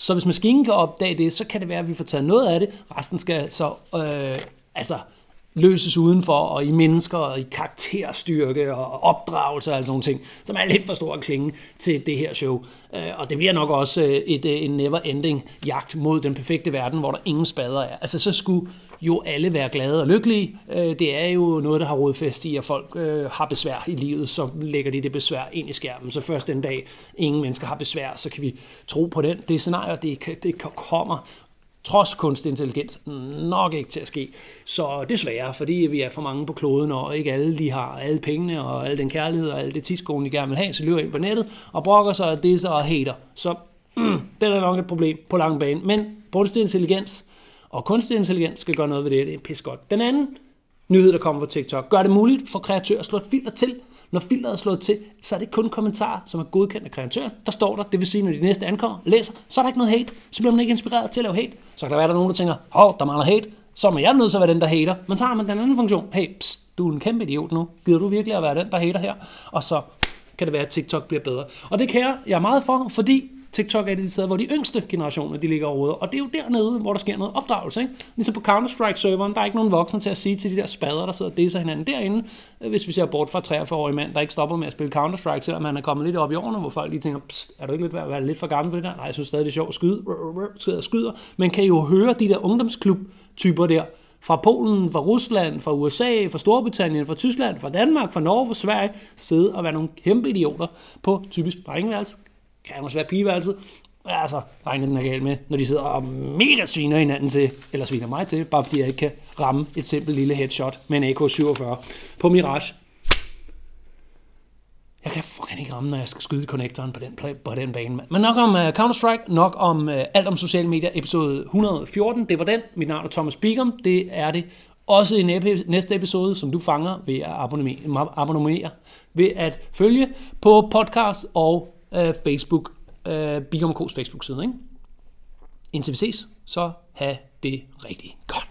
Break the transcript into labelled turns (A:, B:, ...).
A: Så hvis maskinen kan opdage det, så kan det være, at vi får taget noget af det. Resten skal så øh, altså løses udenfor, og i mennesker, og i karakterstyrke, og opdragelse og sådan nogle ting, som er lidt for stor at klinge til det her show. Øh, og det bliver nok også øh, et, øh, en never-ending jagt mod den perfekte verden, hvor der ingen spader er. Altså, så skulle jo alle være glade og lykkelige. Det er jo noget, der har rodfæst i, at folk har besvær i livet, så lægger de det besvær ind i skærmen. Så først den dag, ingen mennesker har besvær, så kan vi tro på den. Det scenarie, det, det kommer trods kunstig intelligens nok ikke til at ske. Så desværre, fordi vi er for mange på kloden, og ikke alle de har alle pengene og al den kærlighed og alle det tidskolen, de gerne vil have, så løber ind på nettet og brokker sig og det så og hater. Så mm, det er nok et problem på lang bane. Men kunstig intelligens og kunstig intelligens skal gøre noget ved det, det er pis godt. Den anden nyhed, der kommer fra TikTok, gør det muligt for kreatører at slå et filter til, når filteret er slået til, så er det kun kommentarer, som er godkendt af kreatøren. Der står der, det vil sige, når de næste ankommer, læser, så er der ikke noget hate. Så bliver man ikke inspireret til at lave hate. Så kan der være, der er nogen, der tænker, hov, der mangler hate. Så må jeg nødt til at være den, der hater. Men så har man den anden funktion. Hey, pst, du er en kæmpe idiot nu. Gider du virkelig at være den, der hater her? Og så kan det være, at TikTok bliver bedre. Og det kan jeg, jeg er meget for, fordi TikTok er det de steder, hvor de yngste generationer de ligger over. Og det er jo dernede, hvor der sker noget opdragelse. Ikke? Ligesom på Counter-Strike-serveren, der er ikke nogen voksne til at sige til de der spader, der sidder og disser hinanden derinde. Øh, hvis vi ser bort fra 43-årige mand, der ikke stopper med at spille Counter-Strike, selvom man er kommet lidt op i årene, hvor folk lige tænker, er du ikke lidt, være lidt for gammel for det der? Nej, jeg synes stadig, det er sjovt at skyde. Skyder, skyder. Man kan jo høre de der ungdomsklub-typer der, fra Polen, fra Rusland, fra USA, fra Storbritannien, fra Tyskland, fra Danmark, fra Norge, fra Sverige, sidde og være nogle kæmpe idioter på typisk drengeværelse, kan også være pigeværelset. Altså, regner den er galt med, når de sidder og mega sviner hinanden til, eller sviner mig til, bare fordi jeg ikke kan ramme et simpelt lille headshot med en AK-47 på Mirage. Jeg kan fucking ikke ramme, når jeg skal skyde connectoren på den, på den bane. Men nok om uh, Counter-Strike, nok om uh, alt om sociale medier, episode 114. Det var den. Mit navn er Thomas Bigum. Det er det også i næste episode, som du fanger ved at abonnere, abonnere ved at følge på podcast og øh, Facebook, øh, Bigum K's Facebook-side. Ikke? Indtil vi ses, så have det rigtig godt.